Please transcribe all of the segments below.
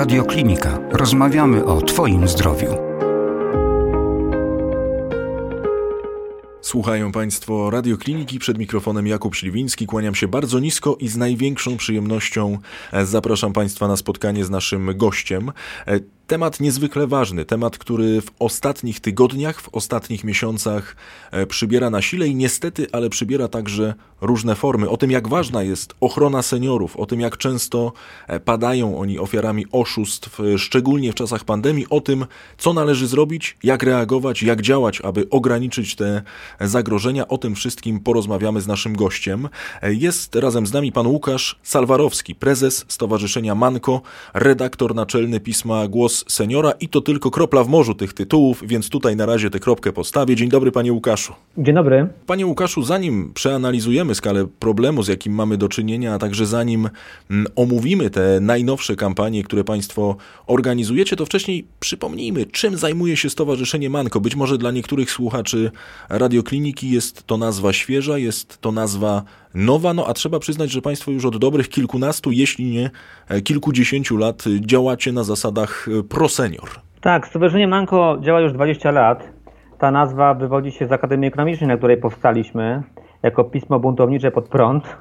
Radio Klinika. Rozmawiamy o Twoim zdrowiu. Słuchają Państwo Radiokliniki przed mikrofonem Jakub Śliwiński. Kłaniam się bardzo nisko i z największą przyjemnością zapraszam Państwa na spotkanie z naszym gościem. Temat niezwykle ważny, temat, który w ostatnich tygodniach, w ostatnich miesiącach e, przybiera na sile i niestety, ale przybiera także różne formy. O tym, jak ważna jest ochrona seniorów, o tym, jak często e, padają oni ofiarami oszustw, e, szczególnie w czasach pandemii, o tym, co należy zrobić, jak reagować, jak działać, aby ograniczyć te zagrożenia. O tym wszystkim porozmawiamy z naszym gościem. Jest razem z nami pan Łukasz Salwarowski, prezes Stowarzyszenia Manko, redaktor naczelny pisma Głos seniora i to tylko kropla w morzu tych tytułów, więc tutaj na razie tę kropkę postawię. Dzień dobry panie Łukaszu. Dzień dobry. Panie Łukaszu, zanim przeanalizujemy skalę problemu, z jakim mamy do czynienia, a także zanim mm, omówimy te najnowsze kampanie, które państwo organizujecie, to wcześniej przypomnijmy, czym zajmuje się Stowarzyszenie Manko. Być może dla niektórych słuchaczy radiokliniki jest to nazwa świeża, jest to nazwa nowa, no a trzeba przyznać, że Państwo już od dobrych kilkunastu, jeśli nie e, kilkudziesięciu lat działacie na zasadach e, prosenior. Tak, Stowarzyszenie Manko działa już 20 lat. Ta nazwa wywodzi się z Akademii Ekonomicznej, na której powstaliśmy, jako pismo buntownicze pod prąd.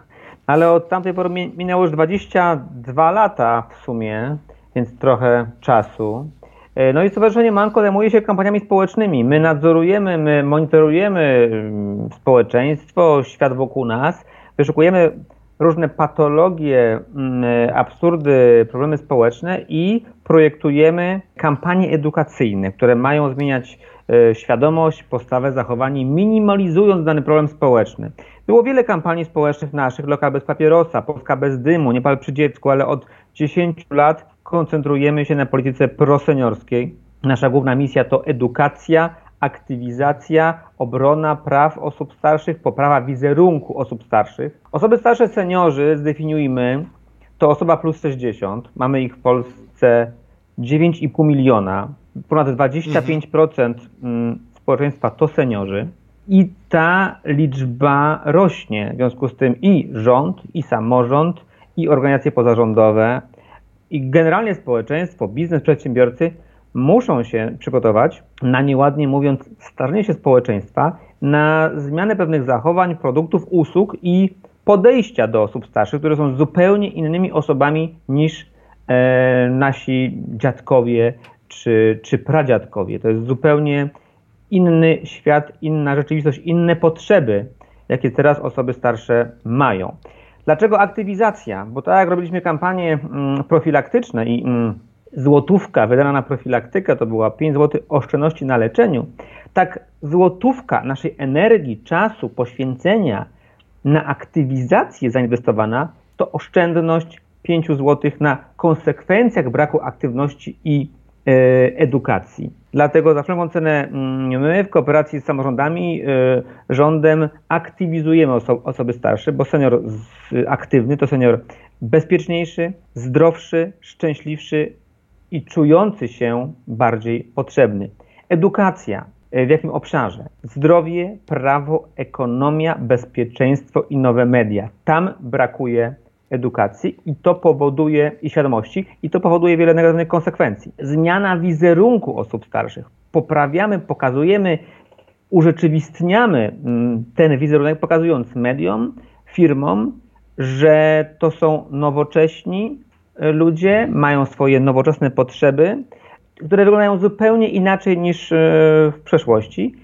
Ale od tamtej pory minęło już 22 lata w sumie, więc trochę czasu. E, no i Stowarzyszenie Manko zajmuje się kampaniami społecznymi. My nadzorujemy, my monitorujemy mm, społeczeństwo, świat wokół nas wyszukujemy różne patologie, mm, absurdy, problemy społeczne i projektujemy kampanie edukacyjne, które mają zmieniać e, świadomość, postawę, zachowanie, minimalizując dany problem społeczny. Było wiele kampanii społecznych naszych, Lokal bez papierosa, Polska bez dymu, Niepal przy dziecku, ale od 10 lat koncentrujemy się na polityce proseniorskiej. Nasza główna misja to edukacja, aktywizacja, obrona praw osób starszych, poprawa wizerunku osób starszych. Osoby starsze seniorzy, zdefiniujmy, to osoba plus 60. Mamy ich w Polsce 9,5 miliona. Ponad 25% mm, społeczeństwa to seniorzy. I ta liczba rośnie. W związku z tym i rząd, i samorząd, i organizacje pozarządowe, i generalnie społeczeństwo, biznes, przedsiębiorcy muszą się przygotować na nieładnie mówiąc starzenie się społeczeństwa, na zmianę pewnych zachowań, produktów, usług i podejścia do osób starszych, które są zupełnie innymi osobami niż e, nasi dziadkowie czy, czy pradziadkowie. To jest zupełnie inny świat, inna rzeczywistość, inne potrzeby, jakie teraz osoby starsze mają. Dlaczego aktywizacja? Bo tak jak robiliśmy kampanie mm, profilaktyczne i mm, złotówka wydana na profilaktykę to była 5 zł oszczędności na leczeniu, tak złotówka naszej energii, czasu, poświęcenia na aktywizację zainwestowana to oszczędność 5 zł na konsekwencjach braku aktywności i e, edukacji. Dlatego za wszelką cenę mm, my w kooperacji z samorządami, e, rządem aktywizujemy oso osoby starsze, bo senior aktywny to senior bezpieczniejszy, zdrowszy, szczęśliwszy, i czujący się bardziej potrzebny. Edukacja. E, w jakim obszarze? Zdrowie, prawo, ekonomia, bezpieczeństwo i nowe media. Tam brakuje edukacji i to powoduje i świadomości i to powoduje wiele negatywnych konsekwencji. Zmiana wizerunku osób starszych. Poprawiamy, pokazujemy, urzeczywistniamy mm, ten wizerunek, pokazując mediom, firmom, że to są nowocześni, ludzie mają swoje nowoczesne potrzeby, które wyglądają zupełnie inaczej niż e, w przeszłości.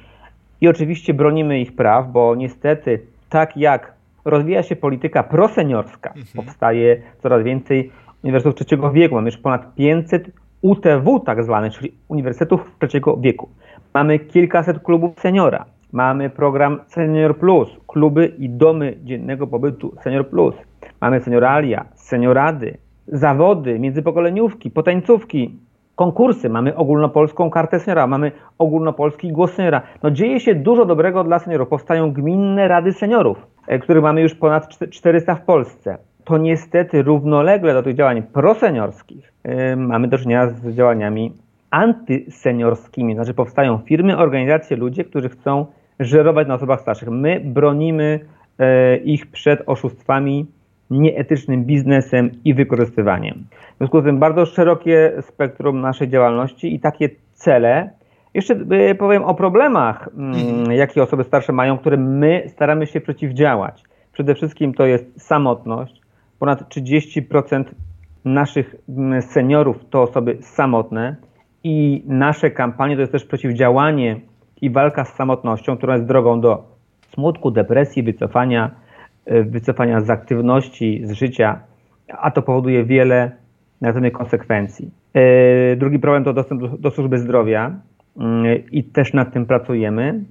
I oczywiście bronimy ich praw, bo niestety, tak jak rozwija się polityka proseniorska, mhm. powstaje coraz więcej uniwersytetów trzeciego wieku. Mamy już ponad 500 UTW tak zwanych, czyli uniwersytetów trzeciego wieku. Mamy kilkaset klubów seniora. Mamy program Senior Plus, kluby i domy dziennego pobytu Senior Plus. Mamy senioralia, seniorady, zawody, międzypokoleniówki, potańcówki, konkursy, mamy ogólnopolską kartę seniora, mamy ogólnopolski głos seniora. No dzieje się dużo dobrego dla seniorów. Powstają gminne rady seniorów, e, których mamy już ponad 400 w Polsce. To niestety równolegle do tych działań proseniorskich yy, mamy do czynienia z działaniami antyseniorskimi. Znaczy powstają firmy, organizacje, ludzie, którzy chcą żerować na osobach starszych. My bronimy yy, ich przed oszustwami nieetycznym biznesem i wykorzystywaniem. W związku z tym bardzo szerokie spektrum naszej działalności i takie cele. Jeszcze y, powiem o problemach, mm, mhm. jakie osoby starsze mają, które my staramy się przeciwdziałać. Przede wszystkim to jest samotność. Ponad 30% naszych mm, seniorów to osoby samotne i nasze kampanie to jest też przeciwdziałanie i walka z samotnością, która jest drogą do smutku, depresji, wycofania, wycofania z aktywności, z życia, a to powoduje wiele negatywnych konsekwencji. Y, drugi problem to dostęp do, do służby zdrowia y, i też nad tym pracujemy.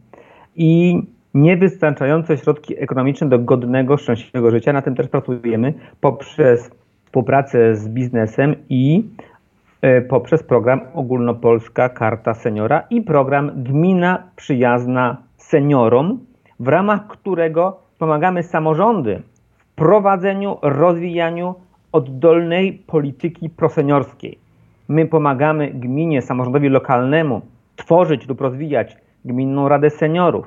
I niewystarczające środki ekonomiczne do godnego, szczęśliwego życia. Na tym też pracujemy poprzez współpracę z biznesem i e, poprzez program Ogólnopolska Karta Seniora i program Gmina Przyjazna Seniorom, w ramach którego pomagamy samorządy w prowadzeniu, rozwijaniu oddolnej polityki proseniorskiej. My pomagamy gminie, samorządowi lokalnemu tworzyć lub rozwijać gminną radę seniorów,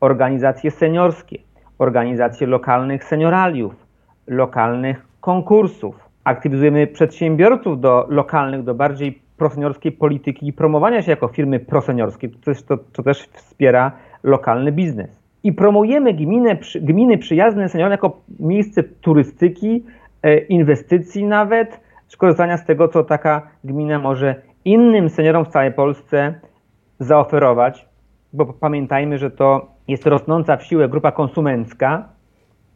organizacje seniorskie, organizacje lokalnych senioraliów, lokalnych konkursów. Aktywizujemy przedsiębiorców do lokalnych, do bardziej proseniorskiej polityki i promowania się jako firmy proseniorskie. To też, to, to też wspiera lokalny biznes. I promujemy gminę, gminy przyjazne seniorom jako miejsce turystyki, e, inwestycji nawet, skorzystania z tego, co taka gmina może innym seniorom w całej Polsce zaoferować, bo pamiętajmy, że to jest rosnąca w siłę grupa konsumencka,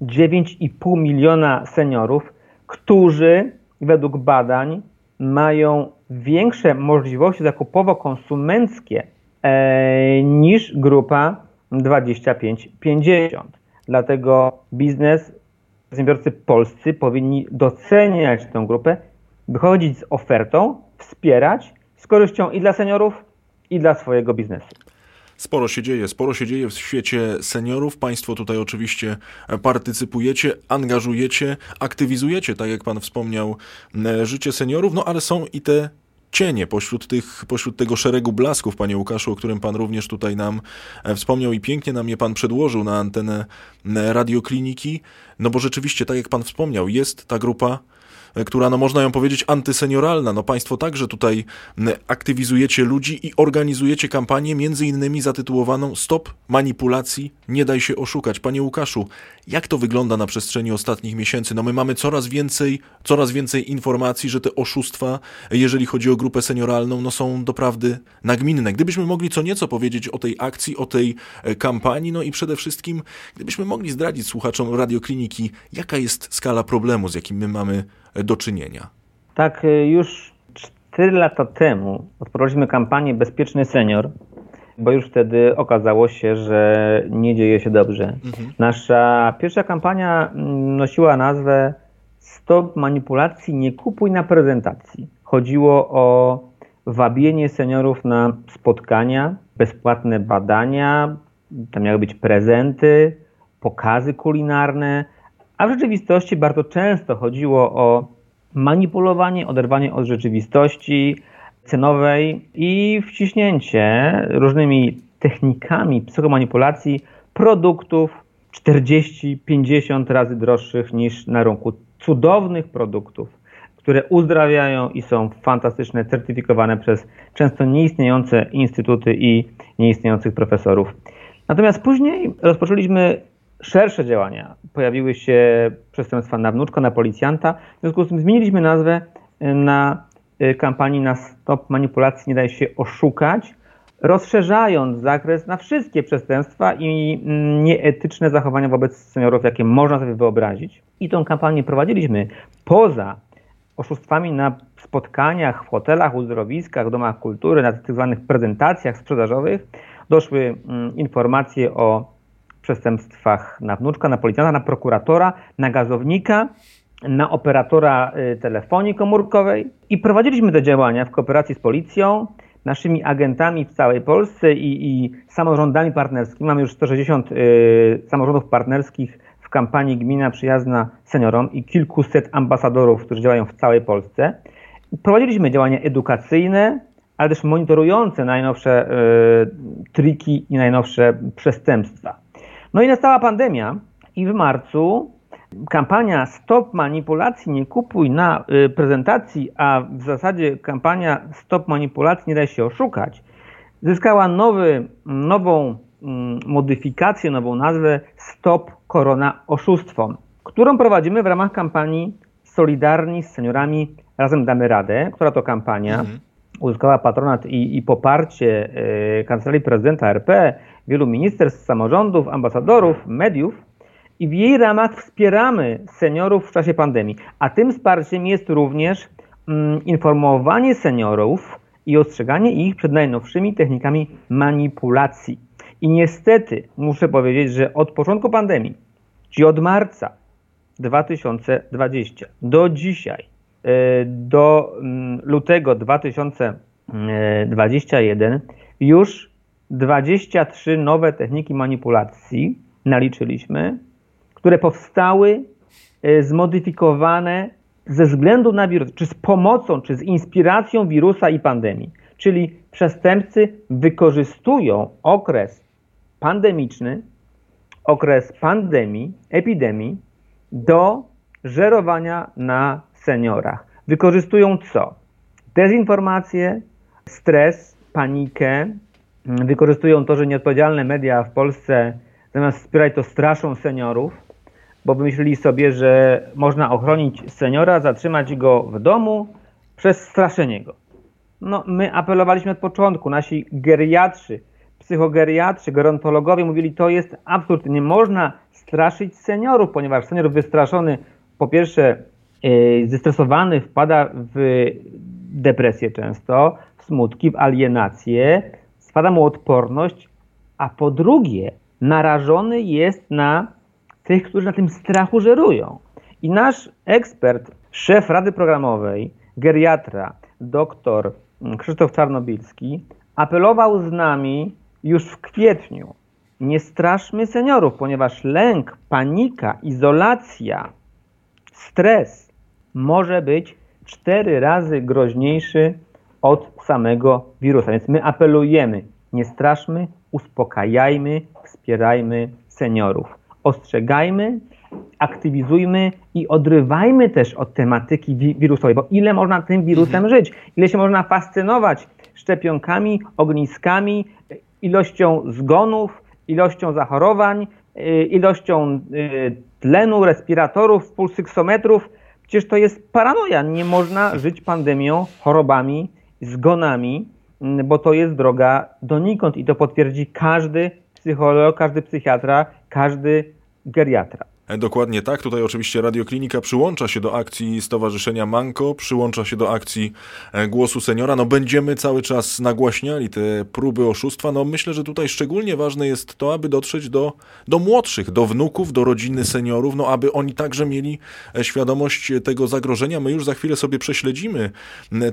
9,5 miliona seniorów, którzy według badań mają większe możliwości zakupowo-konsumenckie e, niż grupa 25-50. Dlatego biznes, przedsiębiorcy polscy powinni doceniać tę grupę, wychodzić z ofertą, wspierać z korzyścią i dla seniorów, i dla swojego biznesu. Sporo się dzieje, sporo się dzieje w świecie seniorów. Państwo tutaj oczywiście partycypujecie, angażujecie, aktywizujecie, tak jak Pan wspomniał, życie seniorów, no ale są i te cienie pośród, tych, pośród tego szeregu blasków, panie Łukaszu, o którym pan również tutaj nam e, wspomniał i pięknie nam je pan przedłożył na antenę radiokliniki. No bo rzeczywiście, tak jak pan wspomniał, jest ta grupa E, która, no można ją powiedzieć, antysenioralna. No państwo także tutaj aktywizujecie ludzi i organizujecie kampanię, między innymi zatytułowaną Stop manipulacji, nie daj się oszukać. Panie Łukaszu, jak to wygląda na przestrzeni ostatnich miesięcy? No my mamy coraz więcej, coraz więcej informacji, że te oszustwa, jeżeli chodzi o grupę senioralną, no są doprawdy nagminne. Gdybyśmy mogli co nieco powiedzieć o tej akcji, o tej e, kampanii, no i przede wszystkim, gdybyśmy mogli zdradzić słuchaczom radiokliniki, jaka jest skala problemu, z jakim my mamy do czynienia? Tak, y, już 4 lata temu odprowadziliśmy kampanię Bezpieczny Senior, bo już wtedy okazało się, że nie dzieje się dobrze. Mhm. Nasza pierwsza kampania mm, nosiła nazwę Stop manipulacji, nie kupuj na prezentacji. Chodziło o wabienie seniorów na spotkania, bezpłatne badania, tam miały być prezenty, pokazy kulinarne, a w rzeczywistości bardzo często chodziło o manipulowanie, oderwanie od rzeczywistości cenowej i wciśnięcie różnymi technikami psychomanipulacji produktów 40-50 razy droższych niż na rynku. Cudownych produktów, które uzdrawiają i są fantastyczne, certyfikowane przez często nieistniejące instytuty i nieistniejących profesorów. Natomiast później rozpoczęliśmy szersze działania. Pojawiły się przestępstwa na wnuczka, na policjanta. W związku z tym zmieniliśmy nazwę na y, kampanii na stop manipulacji nie daje się oszukać, rozszerzając zakres na wszystkie przestępstwa i mm, nieetyczne zachowania wobec seniorów, jakie można sobie wyobrazić. I tą kampanię prowadziliśmy poza oszustwami na spotkaniach w hotelach, uzdrowiskach, domach kultury, na tych zwanych prezentacjach sprzedażowych. Doszły mm, informacje o przestępstwach na wnuczka, na policjanta, na prokuratora, na gazownika, na operatora y, telefonii komórkowej i prowadziliśmy te działania w kooperacji z policją, naszymi agentami w całej Polsce i, i samorządami partnerskimi. Mamy już 160 y, samorządów partnerskich w kampanii Gmina Przyjazna Seniorom i kilkuset ambasadorów, którzy działają w całej Polsce. Prowadziliśmy działania edukacyjne, ale też monitorujące najnowsze y, triki i najnowsze przestępstwa. No i nastała pandemia i w marcu kampania Stop Manipulacji, nie kupuj na y, prezentacji, a w zasadzie kampania Stop Manipulacji, nie daj się oszukać, zyskała nowy, nową mm, modyfikację, nową nazwę Stop Korona Oszustwom, którą prowadzimy w ramach kampanii Solidarni z Seniorami Razem Damy Radę, która to kampania mhm. uzyskała patronat i, i poparcie y, Kancelarii Prezydenta RP, wielu ministerstw, samorządów, ambasadorów, mediów i w jej ramach wspieramy seniorów w czasie pandemii. A tym wsparciem jest również mm, informowanie seniorów i ostrzeganie ich przed najnowszymi technikami manipulacji. I niestety muszę powiedzieć, że od początku pandemii, czyli od marca 2020 do dzisiaj, e, do mm, lutego 2021, już 23 nowe techniki manipulacji naliczyliśmy które powstały e, zmodyfikowane ze względu na wirus, czy z pomocą, czy z inspiracją wirusa i pandemii. Czyli przestępcy wykorzystują okres pandemiczny, okres pandemii, epidemii do żerowania na seniorach. Wykorzystują co? Dezinformację, stres, panikę, wykorzystują to, że nieodpowiedzialne media w Polsce zamiast wspierać to straszą seniorów, bo wymyślili sobie, że można ochronić seniora, zatrzymać go w domu przez straszenie go. No, my apelowaliśmy od początku, nasi geriatrzy, psychogeriatrzy, gerontologowie mówili, to jest absurd, nie można straszyć seniorów, ponieważ senior wystraszony, po pierwsze yy, zestresowany, wpada w depresję często, w smutki, w alienację, spada mu odporność, a po drugie narażony jest na tych, którzy na tym strachu żerują. I nasz ekspert, szef Rady Programowej, geriatra, doktor Krzysztof Czarnobilski, apelował z nami już w kwietniu. Nie straszmy seniorów, ponieważ lęk, panika, izolacja, stres może być cztery razy groźniejszy od samego wirusa. Więc my apelujemy, nie straszmy, uspokajajmy, wspierajmy seniorów ostrzegajmy, aktywizujmy i odrywajmy też od tematyki wirusowej, bo ile można tym wirusem mhm. żyć, ile się można fascynować szczepionkami, ogniskami, ilością zgonów, ilością zachorowań, y, ilością y, tlenu, respiratorów, pulsyksometrów. Przecież to jest paranoja. Nie można żyć pandemią, chorobami, zgonami, bo to jest droga donikąd i to potwierdzi każdy psycholog, każdy psychiatra, każdy geriatra. Dokładnie tak. Tutaj oczywiście Radioklinika przyłącza się do akcji Stowarzyszenia Manko, przyłącza się do akcji e, Głosu Seniora. No będziemy cały czas nagłaśniali te próby oszustwa. No myślę, że tutaj szczególnie ważne jest to, aby dotrzeć do, do młodszych, do wnuków, do rodziny seniorów, no aby oni także mieli e, świadomość tego zagrożenia. My już za chwilę sobie prześledzimy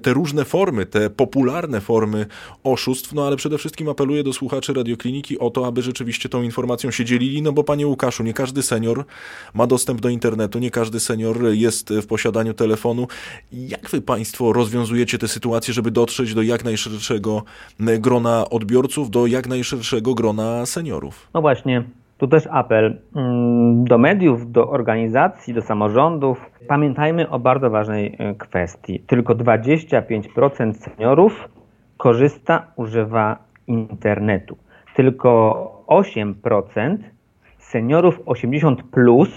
te różne formy, te popularne formy oszustw, no ale przede wszystkim apeluję do słuchaczy Radiokliniki o to, aby rzeczywiście tą informacją się dzielili, no bo panie Łukaszu, nie każdy senior ma dostęp do internetu, nie każdy senior jest w posiadaniu telefonu. Jak wy Państwo rozwiązujecie tę sytuację, żeby dotrzeć do jak najszerszego grona odbiorców, do jak najszerszego grona seniorów? No właśnie, tu też apel mm, do mediów, do organizacji, do samorządów. Pamiętajmy o bardzo ważnej e, kwestii. Tylko 25% seniorów korzysta, używa internetu. Tylko 8% seniorów 80 plus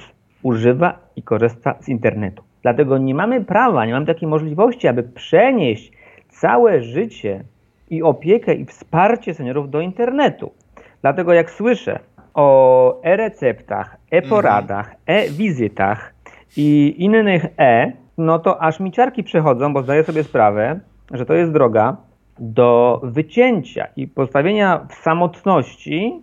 używa i korzysta z internetu. Dlatego nie mamy prawa, nie mamy takiej możliwości, aby przenieść całe życie i opiekę i wsparcie seniorów do internetu. Dlatego jak słyszę o e-receptach, e-poradach, e-wizytach i innych e, no to aż mi ciarki przechodzą, bo zdaję sobie sprawę, że to jest droga do wycięcia i postawienia w samotności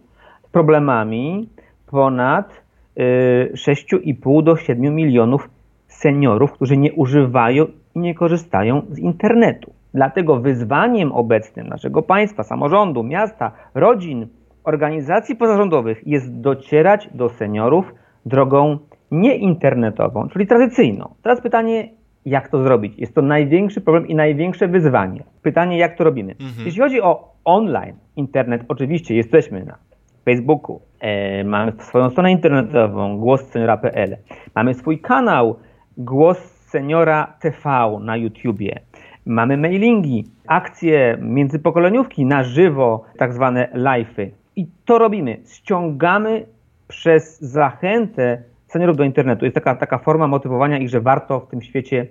problemami, ponad 6,5 y, do 7 milionów seniorów, którzy nie używają i nie korzystają z internetu. Dlatego wyzwaniem obecnym naszego państwa, samorządu, miasta, rodzin, organizacji pozarządowych jest docierać do seniorów drogą nieinternetową, czyli tradycyjną. Teraz pytanie, jak to zrobić? Jest to największy problem i największe wyzwanie. Pytanie, jak to robimy? Mhm. Jeśli chodzi o online, internet, oczywiście jesteśmy na Facebooku, e, mamy swoją stronę internetową głosseniora.pl, mamy swój kanał Głos Seniora TV na YouTubie, mamy mailingi, akcje międzypokoleniówki na żywo, tak zwane live'y. I to robimy. Ściągamy przez zachętę seniorów do internetu. Jest taka, taka forma motywowania ich, że warto w tym świecie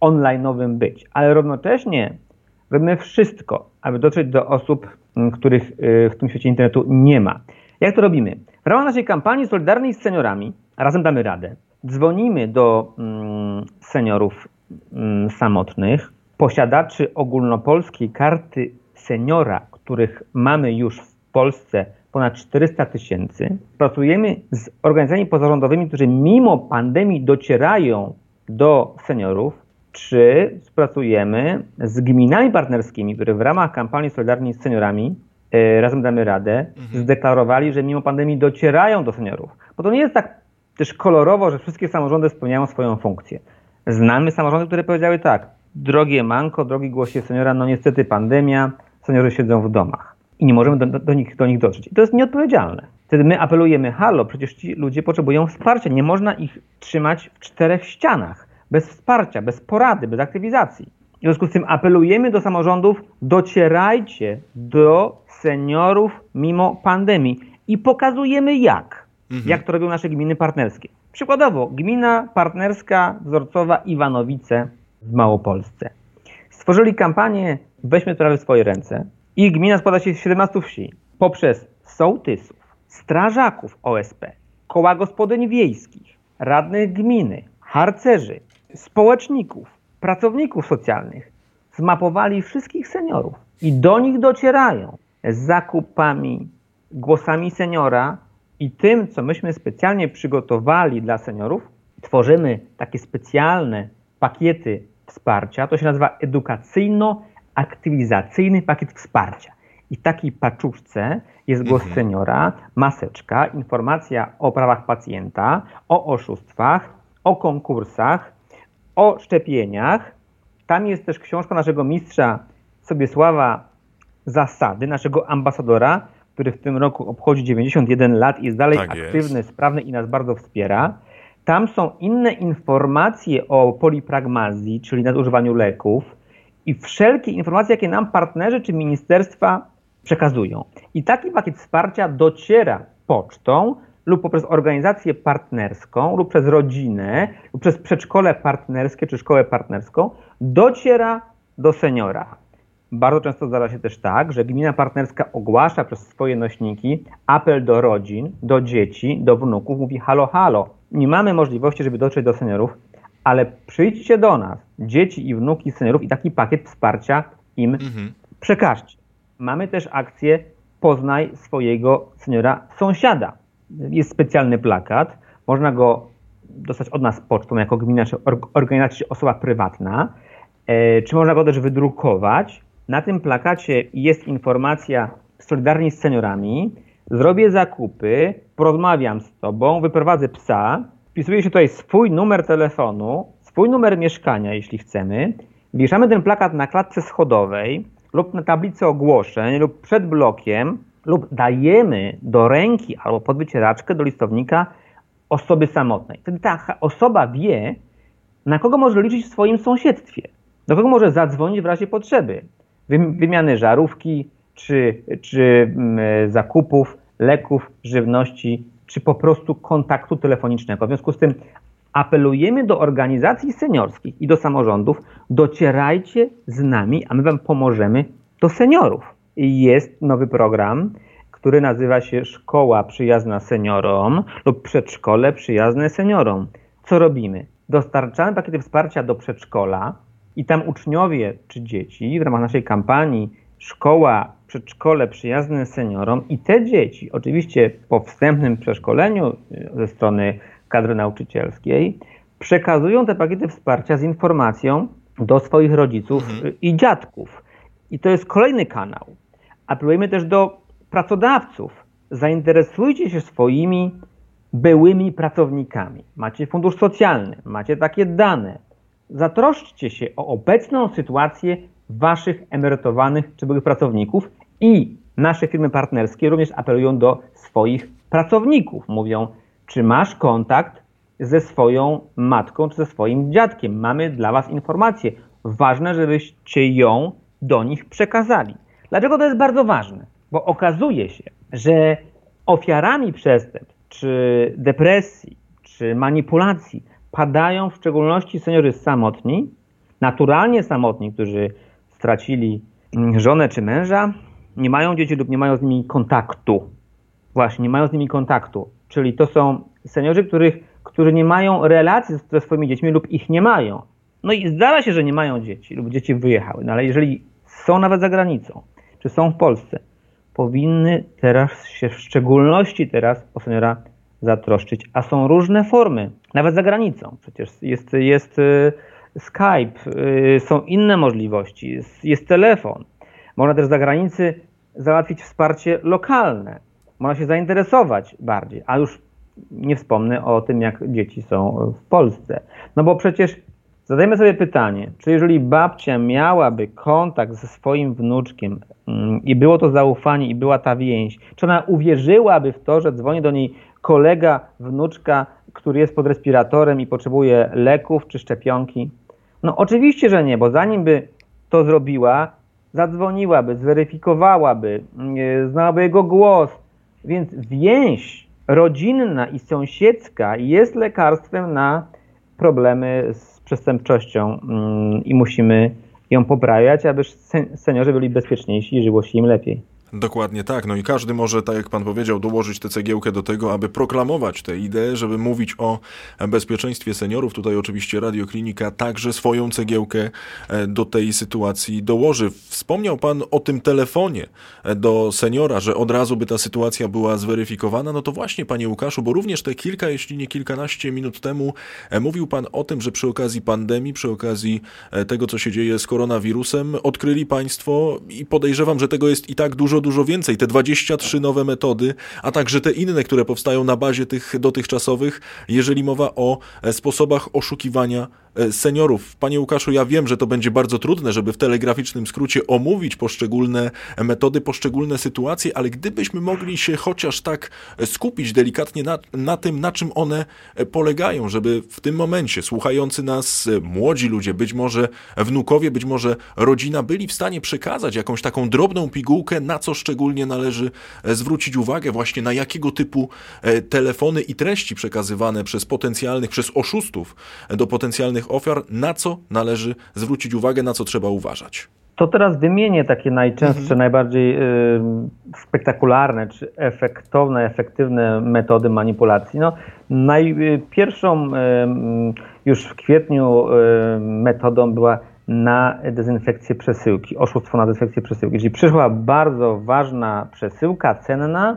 online'owym być. Ale równocześnie robimy wszystko, aby dotrzeć do osób, których y, w tym świecie internetu nie ma. Jak to robimy? W ramach naszej kampanii Solidarnej z Seniorami, razem damy radę, dzwonimy do mm, seniorów mm, samotnych, posiadaczy ogólnopolskiej karty seniora, których mamy już w Polsce ponad 400 tysięcy. Pracujemy z organizacjami pozarządowymi, którzy mimo pandemii docierają do seniorów, czy współpracujemy z gminami partnerskimi, które w ramach kampanii Solidarni z Seniorami e, Razem Damy Radę mhm. zdeklarowali, że mimo pandemii docierają do seniorów. Bo to nie jest tak też kolorowo, że wszystkie samorządy spełniają swoją funkcję. Znamy samorządy, które powiedziały tak, drogie manko, drogi głosie seniora, no niestety pandemia, seniorzy siedzą w domach i nie możemy do, do, nich, do nich dotrzeć. I to jest nieodpowiedzialne. Wtedy my apelujemy, halo, przecież ci ludzie potrzebują wsparcia, nie można ich trzymać w czterech ścianach, bez wsparcia, bez porady, bez aktywizacji. W związku z tym apelujemy do samorządów, docierajcie do seniorów mimo pandemii i pokazujemy jak. Mhm. Jak to robią nasze gminy partnerskie. Przykładowo, gmina partnerska wzorcowa Iwanowice w Małopolsce. Stworzyli kampanię Weźmy sprawy w swoje ręce. Ich gmina składa się z 17 wsi. Poprzez sołtysów, strażaków OSP, koła gospodyń wiejskich, radnych gminy, harcerzy, społeczników, pracowników socjalnych. Zmapowali wszystkich seniorów i do nich docierają z zakupami, głosami seniora i tym, co myśmy specjalnie przygotowali dla seniorów. Tworzymy takie specjalne pakiety wsparcia. To się nazywa edukacyjno-aktywizacyjny pakiet wsparcia. I w takiej paczuszce jest głos mhm. seniora, maseczka, informacja o prawach pacjenta, o oszustwach, o konkursach, o szczepieniach. Tam jest też książka naszego mistrza Sobiesława Zasady, naszego ambasadora, który w tym roku obchodzi 91 lat i jest dalej tak aktywny, jest. sprawny i nas bardzo wspiera. Tam są inne informacje o polipragmazji, czyli nadużywaniu leków i wszelkie informacje, jakie nam partnerzy czy ministerstwa przekazują. I taki pakiet wsparcia dociera pocztą lub poprzez organizację partnerską lub przez rodzinę lub przez przedszkole partnerskie czy szkołę partnerską dociera do seniora. Bardzo często zdarza się też tak, że gmina partnerska ogłasza przez swoje nośniki apel do rodzin, do dzieci, do wnuków, mówi halo, halo, nie mamy możliwości, żeby dotrzeć do seniorów, ale przyjdźcie do nas, dzieci i wnuki seniorów i taki pakiet wsparcia im mhm. przekażcie. Mamy też akcję Poznaj swojego seniora sąsiada. Jest specjalny plakat, można go dostać od nas pocztą jako gmina czy organizacja osoba prywatna, e, czy można go też wydrukować. Na tym plakacie jest informacja Solidarni z seniorami, zrobię zakupy, porozmawiam z tobą, wyprowadzę psa, wpisuje się tutaj swój numer telefonu, swój numer mieszkania, jeśli chcemy, wieszamy ten plakat na klatce schodowej lub na tablicy ogłoszeń lub przed blokiem lub dajemy do ręki albo pod wycieraczkę do listownika osoby samotnej. Wtedy ta osoba wie, na kogo może liczyć w swoim sąsiedztwie, do kogo może zadzwonić w razie potrzeby, wymiany żarówki, czy, czy mm, zakupów leków, żywności, czy po prostu kontaktu telefonicznego. W związku z tym apelujemy do organizacji seniorskich i do samorządów, docierajcie z nami, a my Wam pomożemy do seniorów. Jest nowy program, który nazywa się Szkoła Przyjazna Seniorom lub Przedszkole Przyjazne Seniorom. Co robimy? Dostarczamy pakiety wsparcia do przedszkola i tam uczniowie czy dzieci w ramach naszej kampanii Szkoła przedszkole przyjazne seniorom i te dzieci, oczywiście po wstępnym przeszkoleniu y, ze strony kadry nauczycielskiej, przekazują te pakiety wsparcia z informacją do swoich rodziców mhm. i dziadków. I to jest kolejny kanał. Apelujemy też do pracodawców. Zainteresujcie się swoimi byłymi pracownikami. Macie fundusz socjalny, macie takie dane. Zatroszczcie się o obecną sytuację waszych emerytowanych czy byłych pracowników i nasze firmy partnerskie również apelują do swoich pracowników. Mówią, czy masz kontakt ze swoją matką czy ze swoim dziadkiem? Mamy dla Was informację. Ważne, żebyście ją do nich przekazali. Dlaczego to jest bardzo ważne? Bo okazuje się, że ofiarami przestępstw, czy depresji, czy manipulacji padają w szczególności seniorzy samotni, naturalnie samotni, którzy stracili mm, żonę czy męża, nie mają dzieci lub nie mają z nimi kontaktu. Właśnie, nie mają z nimi kontaktu. Czyli to są seniorzy, których, którzy nie mają relacji ze swoimi dziećmi lub ich nie mają. No i zdarza się, że nie mają dzieci lub dzieci wyjechały, no ale jeżeli są nawet za granicą, czy są w Polsce, powinny teraz się w szczególności teraz o seniora zatroszczyć, a są różne formy, nawet za granicą. Przecież jest, jest y, Skype, y, są inne możliwości, jest, jest telefon. Można też za granicy załatwić wsparcie lokalne. Można się zainteresować bardziej, a już nie wspomnę o tym, jak dzieci są w Polsce. No bo przecież zadajmy sobie pytanie, czy jeżeli babcia miałaby kontakt ze swoim wnuczkiem mm, i było to zaufanie i była ta więź, czy ona uwierzyłaby w to, że dzwoni do niej kolega, wnuczka, który jest pod respiratorem i potrzebuje leków czy szczepionki? No oczywiście, że nie, bo zanim by to zrobiła, zadzwoniłaby, zweryfikowałaby, mm, znałaby jego głos, więc więź rodzinna i sąsiedzka jest lekarstwem na problemy z przestępczością mm, i musimy ją poprawiać, aby seniorzy byli bezpieczniejsi i żyło się im lepiej. Dokładnie tak. No i każdy może, tak jak pan powiedział, dołożyć tę cegiełkę do tego, aby proklamować tę ideę, żeby mówić o bezpieczeństwie seniorów. Tutaj oczywiście Radioklinika także swoją cegiełkę e, do tej sytuacji dołoży. Wspomniał pan o tym telefonie e, do seniora, że od razu by ta sytuacja była zweryfikowana. No to właśnie, panie Łukaszu, bo również te kilka, jeśli nie kilkanaście minut temu e, mówił pan o tym, że przy okazji pandemii, przy okazji tego, co się dzieje z koronawirusem, odkryli państwo i podejrzewam, że tego jest i tak dużo dużo, dużo więcej. Te 23 nowe metody, a także te inne, które powstają na bazie tych dotychczasowych, jeżeli mowa o e, sposobach oszukiwania seniorów. Panie Łukaszu, ja wiem, że to będzie bardzo trudne, żeby w telegraficznym skrócie omówić poszczególne metody, poszczególne sytuacje, ale gdybyśmy mogli się chociaż tak skupić delikatnie na, na tym, na czym one polegają, żeby w tym momencie słuchający nas młodzi ludzie, być może wnukowie, być może rodzina byli w stanie przekazać jakąś taką drobną pigułkę, na co szczególnie należy zwrócić uwagę, właśnie na jakiego typu e, telefony i treści przekazywane przez potencjalnych, przez oszustów do potencjalnych ofiar, na co należy zwrócić uwagę, na co trzeba uważać? To teraz wymienię takie najczęstsze, mhm. najbardziej y, spektakularne czy efektowne, efektywne metody manipulacji. No, najpierwszą y, już w kwietniu y, metodą była na dezynfekcję przesyłki, oszustwo na dezynfekcję przesyłki. Jeżeli przyszła bardzo ważna przesyłka, cenna,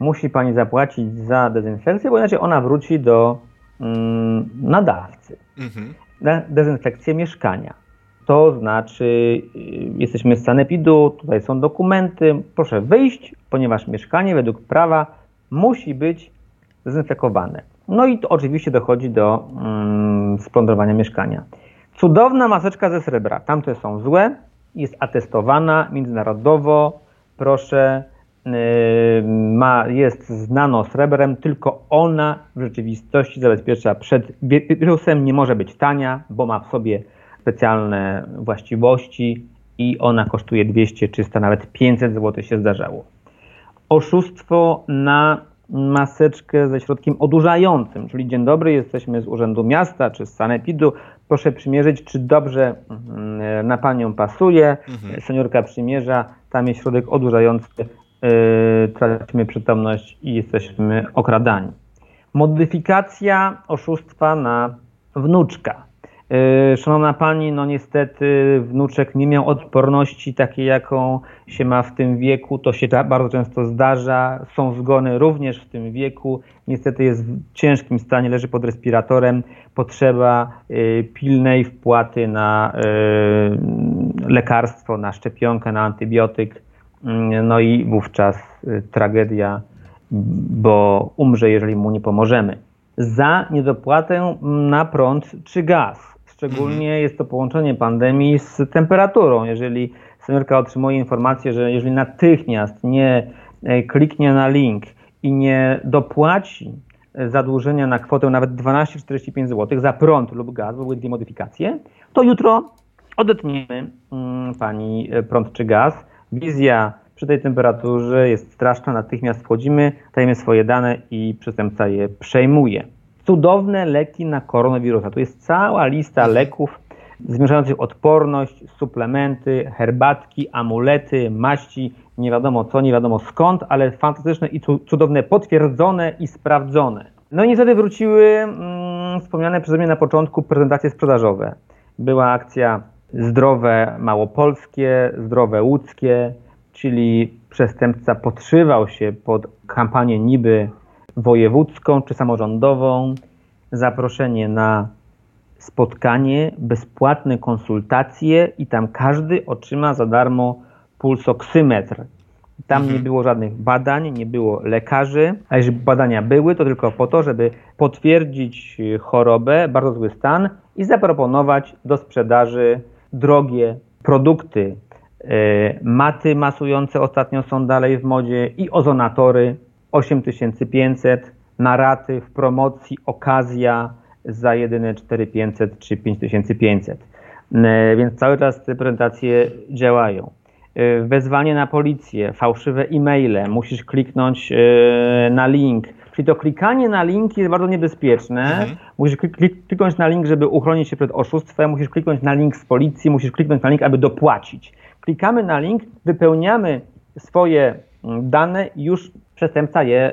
musi Pani zapłacić za dezynfekcję, bo inaczej ona wróci do mm, nadawcy. Mhm na dezynfekcję mieszkania. To znaczy, y, jesteśmy z sanepidu, tutaj są dokumenty, proszę wyjść, ponieważ mieszkanie według prawa musi być dezynfekowane. No i to oczywiście dochodzi do mm, splądrowania mieszkania. Cudowna maseczka ze srebra, tamte są złe, jest atestowana międzynarodowo, proszę, ma, jest znano srebrem, tylko ona w rzeczywistości zabezpiecza przed wirusem, nie może być tania, bo ma w sobie specjalne właściwości i ona kosztuje 200, 300, nawet 500 zł się zdarzało. Oszustwo na maseczkę ze środkiem odurzającym, czyli dzień dobry, jesteśmy z Urzędu Miasta czy z Sanepidu, proszę przymierzyć, czy dobrze mm, na Panią pasuje. Mhm. Seniorka przymierza, tam jest środek odurzający, yy, tracimy przytomność i jesteśmy okradani. Modyfikacja oszustwa na wnuczka. Yy, szanowna Pani, no niestety wnuczek nie miał odporności takiej, jaką się ma w tym wieku. To się bardzo często zdarza. Są zgony również w tym wieku. Niestety jest w ciężkim stanie, leży pod respiratorem. Potrzeba yy, pilnej wpłaty na lekarstwo, na szczepionkę, na antybiotyk. No i wówczas tragedia, bo umrze, jeżeli mu nie pomożemy. Za niedopłatę na prąd czy gaz Szczególnie mhm. jest to połączenie pandemii z temperaturą. Jeżeli seniorka otrzymuje informację, że jeżeli natychmiast nie e, kliknie na link i nie dopłaci e, zadłużenia na kwotę nawet 12,45 zł za prąd lub gaz, były dwie modyfikacje, to jutro odetniemy mm, pani e, prąd czy gaz. Wizja przy tej temperaturze jest straszna, natychmiast wchodzimy, dajemy swoje dane i przestępca je przejmuje. Cudowne leki na koronawirusa. Tu jest cała lista leków zwiększających odporność, suplementy, herbatki, amulety, maści, nie wiadomo co, nie wiadomo skąd, ale fantastyczne i cudowne, potwierdzone i sprawdzone. No i niestety wróciły mm, wspomniane przeze mnie na początku prezentacje sprzedażowe. Była akcja zdrowe małopolskie, zdrowe łódzkie, czyli przestępca podszywał się pod kampanię niby wojewódzką czy samorządową, zaproszenie na spotkanie, bezpłatne konsultacje i tam każdy otrzyma za darmo pulsoksymetr. Tam mhm. nie było żadnych badań, nie było lekarzy, a jeżeli badania były, to tylko po to, żeby potwierdzić chorobę, bardzo zły stan i zaproponować do sprzedaży drogie produkty. E, maty masujące ostatnio są dalej w modzie i ozonatory 8500 na raty w promocji okazja za jedyne 4500 czy 5500. E, więc cały czas te prezentacje działają. E, wezwanie na policję, fałszywe e-maile, musisz kliknąć na link. Czyli to klikanie na link jest bardzo niebezpieczne. Mhm. Musisz kliknąć na link, żeby uchronić się przed oszustwem, musisz kliknąć na link z policji, musisz kliknąć na link, aby dopłacić. Klikamy na link, wypełniamy swoje mm, dane i już przestępca je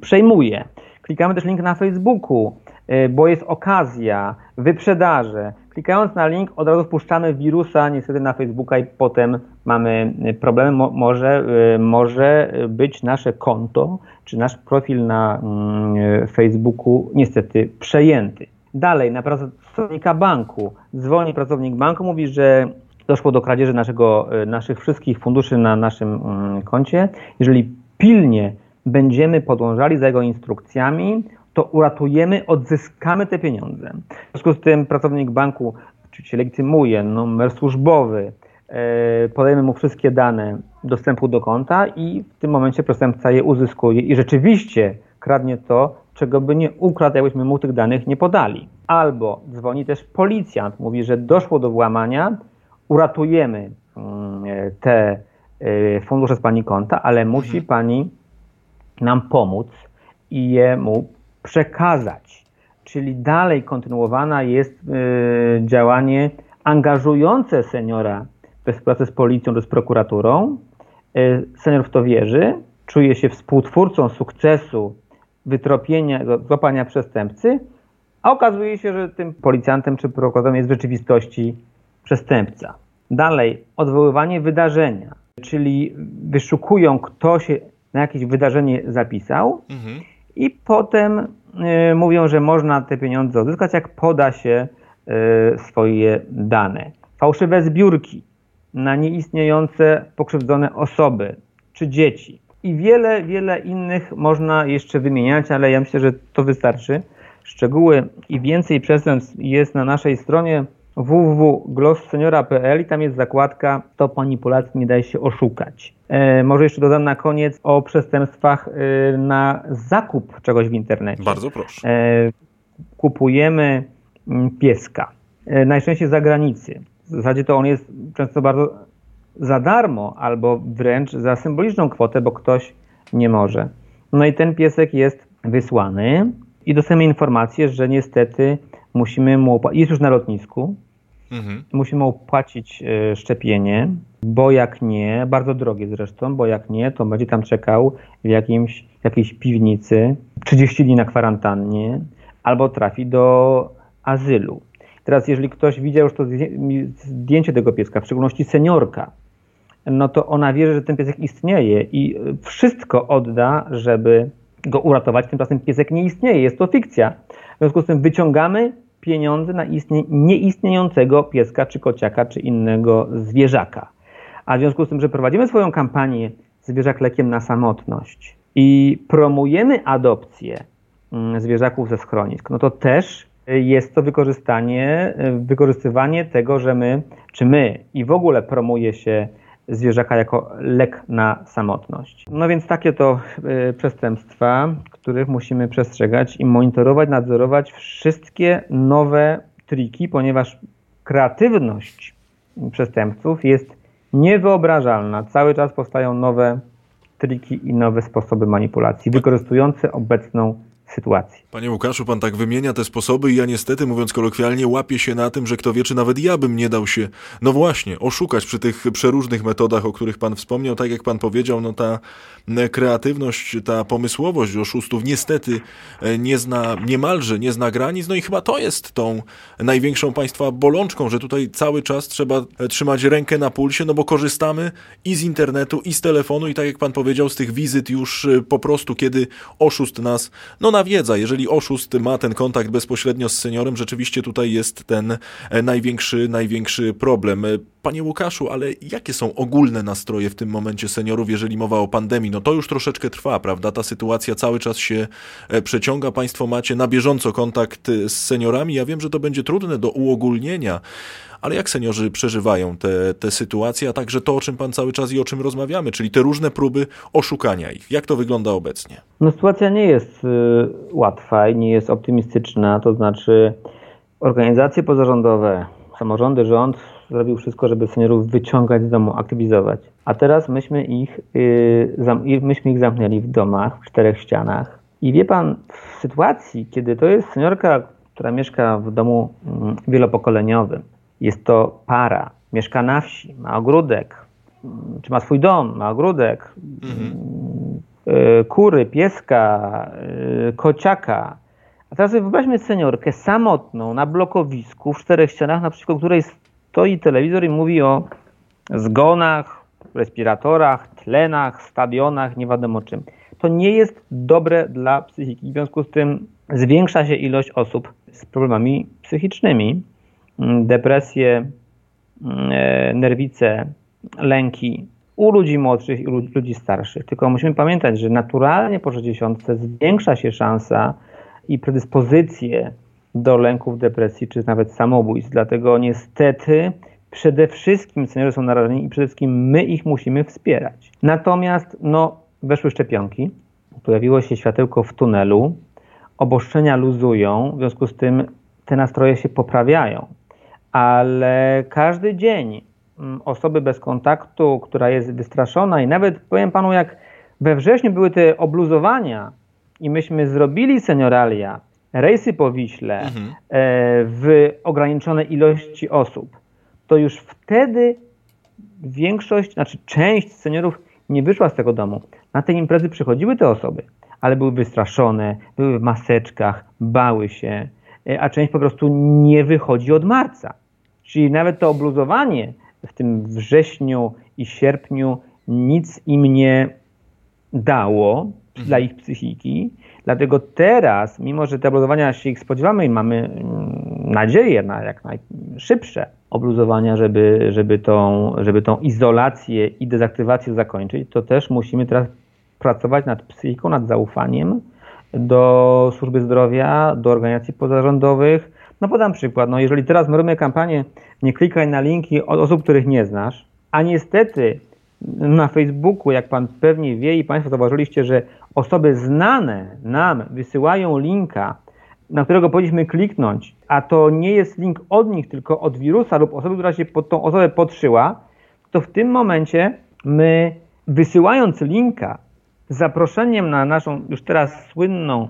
przejmuje. Klikamy też link na Facebooku, Y, bo jest okazja, wyprzedaże. Klikając na link od razu wpuszczamy wirusa niestety na Facebooka i potem mamy y, problemy. Mo może, y, może być nasze konto czy nasz profil na mm, Facebooku niestety przejęty. Dalej, na pracownika banku. Dzwoni pracownik banku, mówi, że doszło do kradzieży naszego, naszych wszystkich funduszy na naszym mm, koncie. Jeżeli pilnie będziemy podążali za jego instrukcjami, to uratujemy, odzyskamy te pieniądze. W związku z tym pracownik banku oczywiście legitymuje numer służbowy, e, podajemy mu wszystkie dane dostępu do konta i w tym momencie przestępca je uzyskuje i rzeczywiście kradnie to, czego by nie ukradł, jakbyśmy mu tych danych nie podali. Albo dzwoni też policjant, mówi, że doszło do włamania, uratujemy mm, te e, fundusze z pani konta, ale musi mhm. pani nam pomóc i je mu przekazać. Czyli dalej kontynuowana jest y, działanie angażujące seniora we współpracę z policją czy z prokuraturą. Y, senior w to wierzy, czuje się współtwórcą sukcesu wytropienia, złapania przestępcy, a okazuje się, że tym policjantem czy prokuratorem jest w rzeczywistości przestępca. Dalej, odwoływanie wydarzenia, czyli wyszukują, kto się na jakieś wydarzenie zapisał. Mhm i potem y, mówią, że można te pieniądze odzyskać, jak poda się y, swoje dane. Fałszywe zbiórki na nieistniejące pokrzywdzone osoby czy dzieci. I wiele, wiele innych można jeszcze wymieniać, ale ja myślę, że to wystarczy. Szczegóły i więcej przestępstw jest na naszej stronie www.glossseniora.pl i tam jest zakładka to manipulacji nie daje się oszukać. E, może jeszcze dodam na koniec o przestępstwach e, na zakup czegoś w internecie. Bardzo proszę. E, kupujemy mm, pieska, e, najczęściej z zagranicy. W zasadzie to on jest często bardzo za darmo albo wręcz za symboliczną kwotę, bo ktoś nie może. No i ten piesek jest wysłany i dostajemy informację, że niestety musimy mu jest już na lotnisku, Mhm. Musimy opłacić e, szczepienie, bo jak nie, bardzo drogie zresztą, bo jak nie, to będzie tam czekał w jakimś, jakiejś piwnicy 30 dni na kwarantannie albo trafi do azylu. Teraz, jeżeli ktoś widział już to zdjęcie tego pieska, w szczególności seniorka, no to ona wierzy, że ten piesek istnieje i wszystko odda, żeby go uratować. Tymczasem piesek nie istnieje, jest to fikcja. W związku z tym wyciągamy pieniądze na istnie, nieistniejącego pieska, czy kociaka, czy innego zwierzaka. A w związku z tym, że prowadzimy swoją kampanię zwierzak lekiem na samotność i promujemy adopcję mm, zwierzaków ze schronisk, no to też jest to wykorzystanie, wykorzystywanie tego, że my, czy my i w ogóle promuje się zwierzaka jako lek na samotność. No więc takie to y, przestępstwa, których musimy przestrzegać i monitorować, nadzorować wszystkie nowe triki, ponieważ kreatywność przestępców jest niewyobrażalna. Cały czas powstają nowe triki i nowe sposoby manipulacji wykorzystujące obecną sytuacji. Panie Łukaszu, pan tak wymienia te sposoby i ja niestety, mówiąc kolokwialnie, łapię się na tym, że kto wie, czy nawet ja bym nie dał się, no właśnie, oszukać przy tych przeróżnych metodach, o których pan wspomniał. Tak jak pan powiedział, no ta kreatywność, ta pomysłowość oszustów niestety e, nie zna, niemalże nie zna granic, no i chyba to jest tą największą państwa bolączką, że tutaj cały czas trzeba e, trzymać rękę na pulsie, no bo korzystamy i z internetu, i z telefonu, i tak jak pan powiedział, z tych wizyt już e, po prostu, kiedy oszust nas, no nawiedza, jeżeli oszust ma ten kontakt bezpośrednio z seniorem, rzeczywiście tutaj jest ten największy, największy problem. Panie Łukaszu, ale jakie są ogólne nastroje w tym momencie seniorów, jeżeli mowa o pandemii? No to już troszeczkę trwa, prawda? Ta sytuacja cały czas się e, przeciąga. Państwo macie na bieżąco kontakt e, z seniorami. Ja wiem, że to będzie trudne do uogólnienia, ale jak seniorzy przeżywają te, te sytuacje, a także to, o czym Pan cały czas i o czym rozmawiamy, czyli te różne próby oszukania ich. Jak to wygląda obecnie? No sytuacja nie jest y, łatwa i nie jest optymistyczna, to znaczy organizacje pozarządowe, samorządy, rząd zrobił wszystko, żeby seniorów wyciągać z domu, aktywizować. A teraz myśmy ich, yy, myśmy ich zamknęli w domach, w czterech ścianach. I wie pan, w sytuacji, kiedy to jest seniorka, która mieszka w domu mm, wielopokoleniowym, jest to para, mieszka na wsi, ma ogródek, czy ma swój dom, ma ogródek, mhm. yy, kury, pieska, yy, kociaka. A teraz wyobraźmy seniorkę samotną na blokowisku w czterech ścianach, naprzeciwko której stoi telewizor i mówi o zgonach, respiratorach, tlenach, stadionach, nie wiadomo czym. To nie jest dobre dla psychiki. W związku z tym zwiększa się ilość osób z problemami psychicznymi, depresje, mm, nerwice, lęki u ludzi młodszych i u ludzi starszych. Tylko musimy pamiętać, że naturalnie po 60 zwiększa się szansa i predyspozycje do lęków, depresji czy nawet samobójstw. Dlatego niestety przede wszystkim seniorzy są narażeni i przede wszystkim my ich musimy wspierać. Natomiast no, weszły szczepionki, pojawiło się światełko w tunelu, obostrzenia luzują, w związku z tym te nastroje się poprawiają. Ale każdy dzień mm, osoby bez kontaktu, która jest wystraszona i nawet powiem panu, jak we wrześniu były te obluzowania i myśmy zrobili senioralia, rejsy po Wiśle mhm. E, w ograniczonej ilości osób, to już wtedy większość, znaczy część seniorów nie wyszła z tego domu. Na te imprezy przychodziły te osoby, ale były wystraszone, były w maseczkach, bały się, e, a część po prostu nie wychodzi od marca. Czyli nawet to obluzowanie w tym wrześniu i sierpniu nic im nie dało mhm. dla ich psychiki. Dlatego teraz, mimo że te obluzowania się ich spodziewamy i mamy mm, nadzieję na jak najszybsze obluzowania, żeby, żeby, tą, żeby tą izolację i dezaktywację zakończyć, to też musimy teraz pracować nad psychiką, nad zaufaniem do służby zdrowia, do organizacji pozarządowych. No podam przykład, no jeżeli teraz my robimy kampanię nie klikaj na linki od osób, których nie znasz, a niestety na Facebooku, jak pan pewnie wie i państwo zauważyliście, że osoby znane nam wysyłają linka, na którego powinniśmy kliknąć, a to nie jest link od nich, tylko od wirusa lub osoby, która się pod tą osobę podszyła, to w tym momencie my wysyłając linka z zaproszeniem na naszą już teraz słynną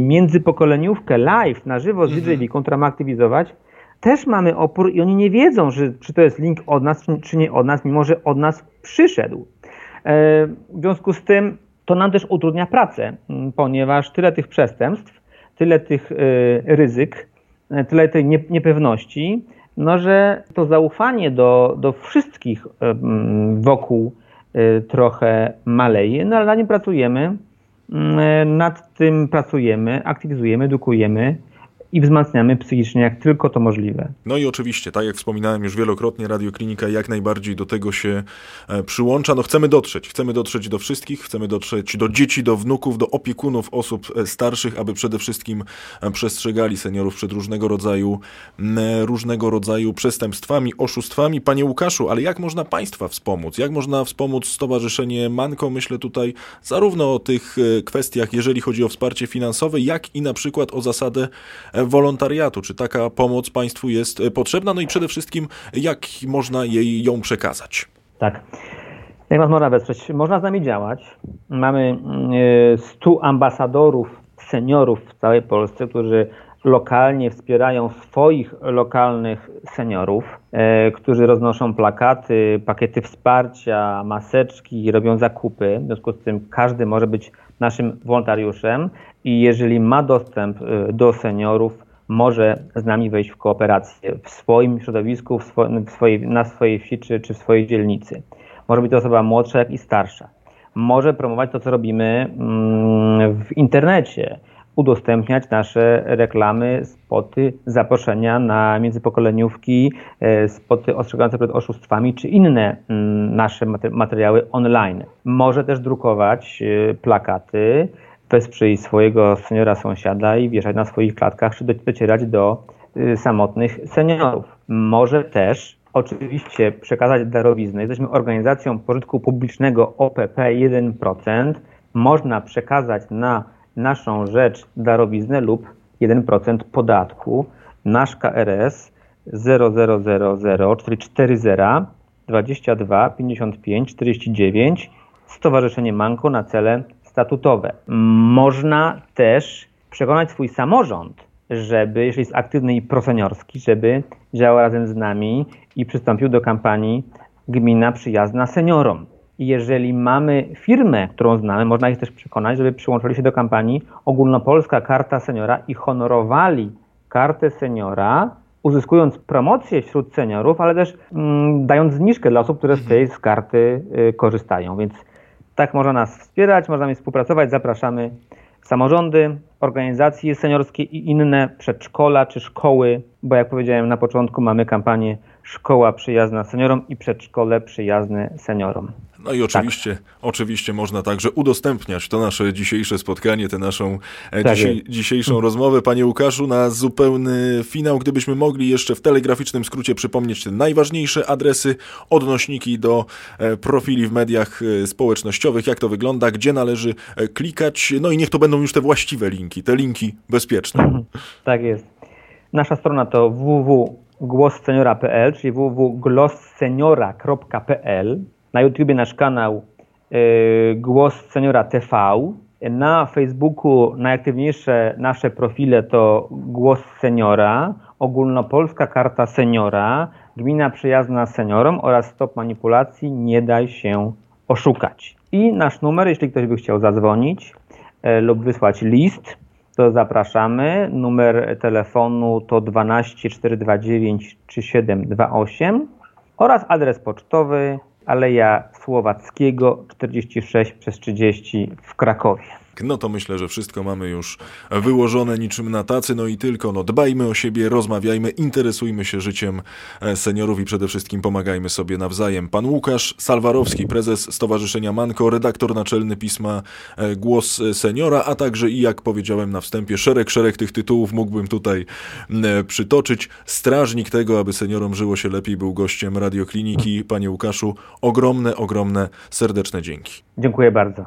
międzypokoleniówkę live na żywo z mhm. która ma aktywizować, też mamy opór i oni nie wiedzą, że, czy to jest link od nas, czy nie od nas, mimo że od nas przyszedł. E, w związku z tym to nam też utrudnia pracę, ponieważ tyle tych przestępstw, tyle tych e, ryzyk, e, tyle tej niepewności, no że to zaufanie do, do wszystkich wokół trochę maleje, no ale na nim pracujemy, nad tym pracujemy, aktywizujemy, edukujemy, i wzmacniamy psychicznie, jak tylko to możliwe. No i oczywiście, tak jak wspominałem już wielokrotnie, Radioklinika jak najbardziej do tego się e, przyłącza. No chcemy dotrzeć, chcemy dotrzeć do wszystkich, chcemy dotrzeć do dzieci, do wnuków, do opiekunów osób e, starszych, aby przede wszystkim e, przestrzegali seniorów przed różnego rodzaju, różnego rodzaju przestępstwami, oszustwami. Panie Łukaszu, ale jak można Państwa wspomóc? Jak można wspomóc Stowarzyszenie Manko? Myślę tutaj zarówno o tych kwestiach, jeżeli chodzi o wsparcie finansowe, jak i na przykład o zasadę wolontariatu. Czy taka pomoc państwu jest e, potrzebna? No i przede wszystkim, jak można jej ją przekazać? Tak. Jak nas można wesprzeć? Można z nami działać. Mamy 100 mm, e, ambasadorów, seniorów w całej Polsce, którzy lokalnie wspierają swoich lokalnych seniorów, e, którzy roznoszą plakaty, pakiety wsparcia, maseczki, robią zakupy. W związku z tym każdy może być naszym wolontariuszem i jeżeli ma dostęp y, do seniorów, może z nami wejść w kooperację w swoim środowisku, w w swojej, na swojej wsi czy, czy w swojej dzielnicy. Może być to osoba młodsza, jak i starsza. Może promować to, co robimy mm, w internecie, udostępniać nasze reklamy, spoty, zaproszenia na międzypokoleniówki, e, spoty ostrzegające przed oszustwami, czy inne mm, nasze materiały online. Może też drukować e, plakaty, wesprzyj swojego seniora sąsiada i wieszać na swoich klatkach, czy docierać do y, samotnych seniorów. Może też oczywiście przekazać darowizny. Jesteśmy organizacją pożytku publicznego OPP 1%. Można przekazać na naszą rzecz darowiznę lub 1% podatku. Nasz KRS 0000 440 22 55 49 Stowarzyszenie Manko na cele statutowe. Można też przekonać swój samorząd, żeby, jeśli jest aktywny i proseniorski, żeby działał razem z nami i przystąpił do kampanii Gmina Przyjazna Seniorom. I jeżeli mamy firmę, którą znamy, można ich też przekonać, żeby przyłączyli się do kampanii Ogólnopolska Karta Seniora i honorowali kartę seniora, uzyskując promocję wśród seniorów, ale też mm, dając zniżkę dla osób, które z tej z karty y, korzystają. Więc tak można nas wspierać, można mi współpracować. Zapraszamy samorządy, organizacje seniorskie i inne przedszkola czy szkoły, bo jak powiedziałem na początku, mamy kampanię Szkoła przyjazna seniorom i przedszkole przyjazne seniorom. No i oczywiście, tak. oczywiście można także udostępniać to nasze dzisiejsze spotkanie, tę naszą e, tak dzisiaj, dzisiejszą rozmowę. Panie Łukaszu, na zupełny finał, gdybyśmy mogli jeszcze w telegraficznym skrócie przypomnieć te najważniejsze adresy, odnośniki do e, profili w mediach e, społecznościowych, jak to wygląda, gdzie należy klikać, no i niech to będą już te właściwe linki, te linki bezpieczne. Tak jest. Nasza strona to www.głosseniora.pl, czyli www.glosseniora.pl na YouTubie nasz kanał y, Głos Seniora TV. Na Facebooku najaktywniejsze nasze profile to Głos Seniora, Ogólnopolska Karta Seniora, Gmina Przyjazna Seniorom oraz Stop Manipulacji Nie Daj Się Oszukać. I nasz numer, jeśli ktoś by chciał zadzwonić e, lub wysłać list, to zapraszamy. Numer telefonu to 12 429 3728 oraz adres pocztowy Aleja Słowackiego 46 przez 30 w Krakowie. No to myślę, że wszystko mamy już wyłożone niczym na tacy, no i tylko no dbajmy o siebie, rozmawiajmy, interesujmy się życiem e, seniorów i przede wszystkim pomagajmy sobie nawzajem. Pan Łukasz Salwarowski, prezes Stowarzyszenia Manko, redaktor naczelny pisma e, Głos Seniora, a także i jak powiedziałem na wstępie, szereg, szereg tych tytułów mógłbym tutaj e, przytoczyć. Strażnik tego, aby seniorom żyło się lepiej, był gościem Radiokliniki. Panie Łukaszu, ogromne, ogromne, serdeczne dzięki. Dziękuję bardzo.